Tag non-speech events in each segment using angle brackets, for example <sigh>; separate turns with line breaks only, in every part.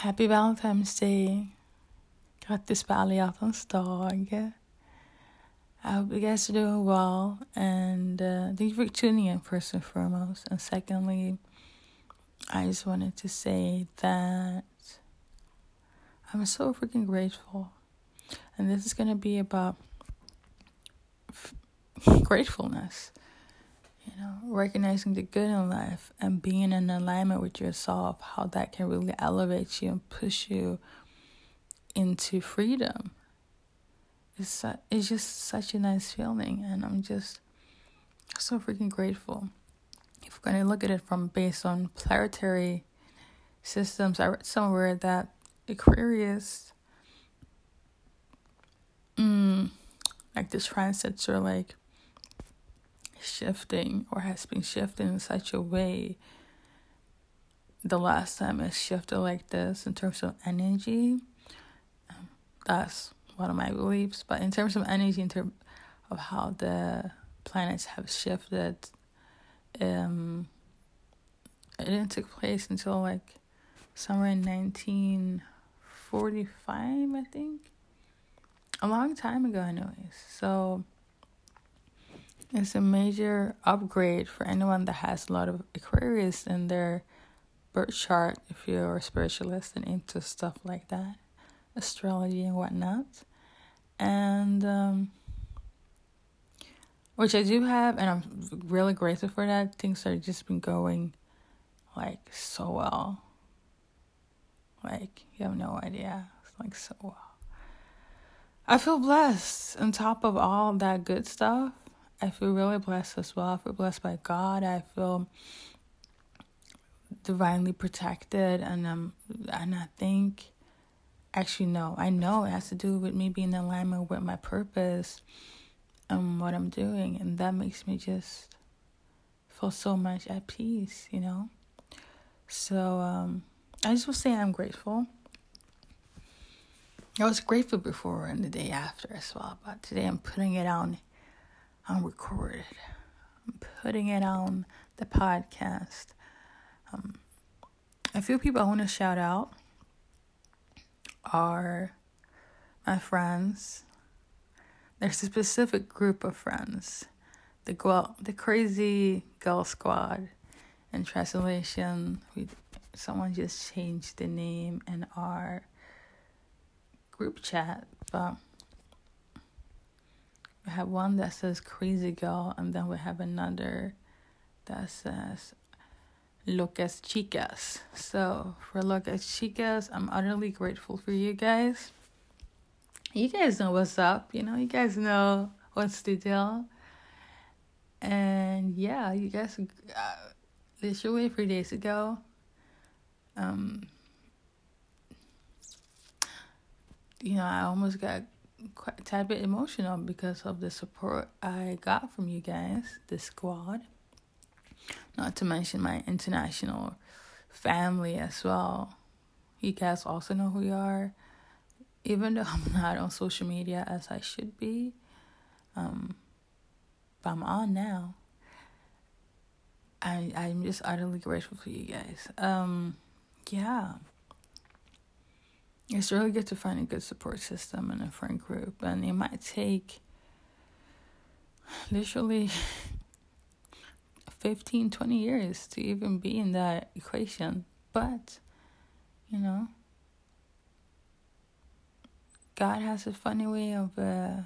Happy Valentine's Day. Grattis på alla hjärtans dag. I hope you guys are doing well. And uh, thank you for tuning in, first and foremost. And secondly, I just wanted to say that I'm so freaking grateful. And this is going to be about f- gratefulness. You know, recognizing the good in life and being in alignment with yourself, how that can really elevate you and push you into freedom. It's, it's just such a nice feeling, and I'm just so freaking grateful. If we're going to look at it from based on planetary systems, I read somewhere that Aquarius, mm, like this transits are like shifting or has been shifting in such a way the last time it shifted like this in terms of energy um, that's one of my beliefs. But in terms of energy in terms of how the planets have shifted um it didn't take place until like somewhere in 1945 i think. A long time ago anyways. So it's a major upgrade for anyone that has a lot of Aquarius in their birth chart if you're a spiritualist and into stuff like that, astrology and whatnot. And um, which I do have, and I'm really grateful for that. Things are just been going like so well. Like, you have no idea. It's like so well. I feel blessed on top of all that good stuff. I feel really blessed as well. I feel blessed by God. I feel divinely protected, and um, and I think, actually, no, I know it has to do with me being in alignment with my purpose and what I'm doing, and that makes me just feel so much at peace, you know. So um, I just will say I'm grateful. I was grateful before and the day after as well, but today I'm putting it on I'm recorded. I'm putting it on the podcast. Um, a few people I want to shout out are my friends. There's a specific group of friends, the girl, the crazy girl squad. In translation, we someone just changed the name in our group chat, but have one that says crazy girl and then we have another that says locas chicas. So for locas chicas i'm utterly grateful for you guys. You guys know what's up you know you guys know what's the deal. And yeah you guys uh, literally three days ago um you know i almost got quite a tad bit emotional because of the support I got from you guys, the squad. Not to mention my international family as well. You guys also know who you are. Even though <laughs> I'm not on social media as I should be, um, but I'm on now. I I'm just utterly grateful for you guys. Um, yeah it's really good to find a good support system and a friend group and it might take literally 15 20 years to even be in that equation but you know god has a funny way of uh,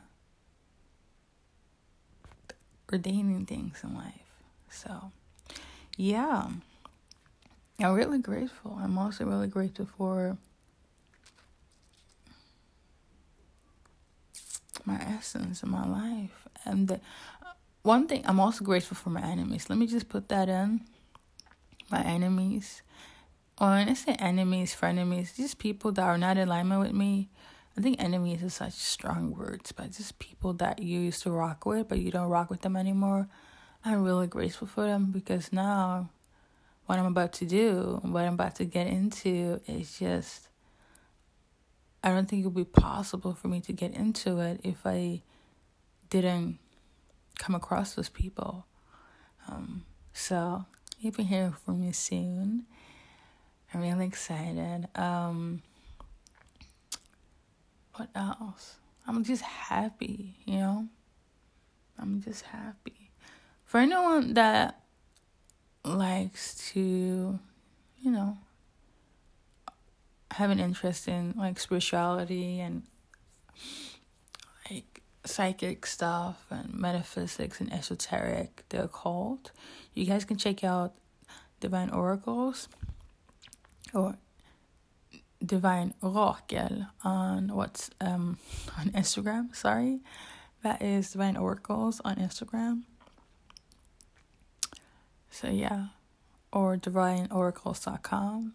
ordaining things in life so yeah. I'm really grateful. I'm also really grateful for my essence in my life. And the, one thing, I'm also grateful for my enemies. Let me just put that in. My enemies. Or when I say enemies, frenemies, just people that are not in alignment with me. I think enemies is such strong words, but just people that you used to rock with, but you don't rock with them anymore. I'm really grateful for them because now what I'm about to do, what I'm about to get into is just I don't think it would be possible for me to get into it if I didn't come across those people. Um, so you'll be hearing from me soon. I'm really excited. Um, what else? I'm just happy, you know? I'm just happy. For anyone that likes to, you know, have an interest in like spirituality and like psychic stuff and metaphysics and esoteric, the occult, you guys can check out Divine Oracles or Divine Oracle on what's um <laughs> on Instagram. Sorry, that is Divine Oracles on Instagram. So yeah, or divineoracles.com.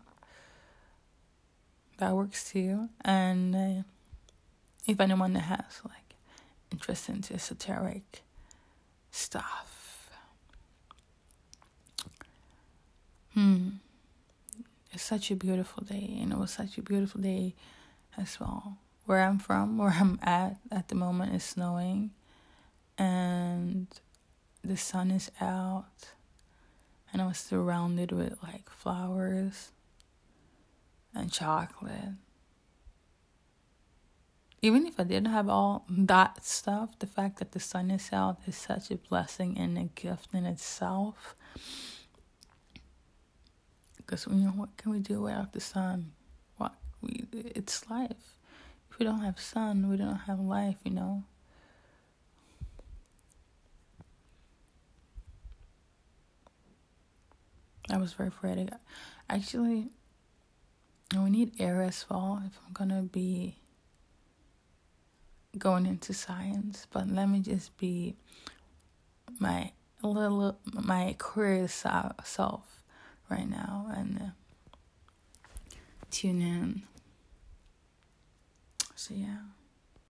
That works too. And uh, if anyone that has like interest into esoteric stuff, hmm. It's such a beautiful day, and it was such a beautiful day as well. Where I'm from, <laughs> where I'm at at the moment, is snowing, and the sun is out, and I was surrounded with like flowers and chocolate. Even if I didn't have all that stuff, the fact that the sun is out is such a blessing and a gift in itself. Because you know what can we do without the sun? What we it's life. If we don't have sun, we don't have life. You know. I was very afraid. Actually, we need air as well if I'm gonna be going into science. But let me just be my little my career self right now and uh, tune in. So, yeah.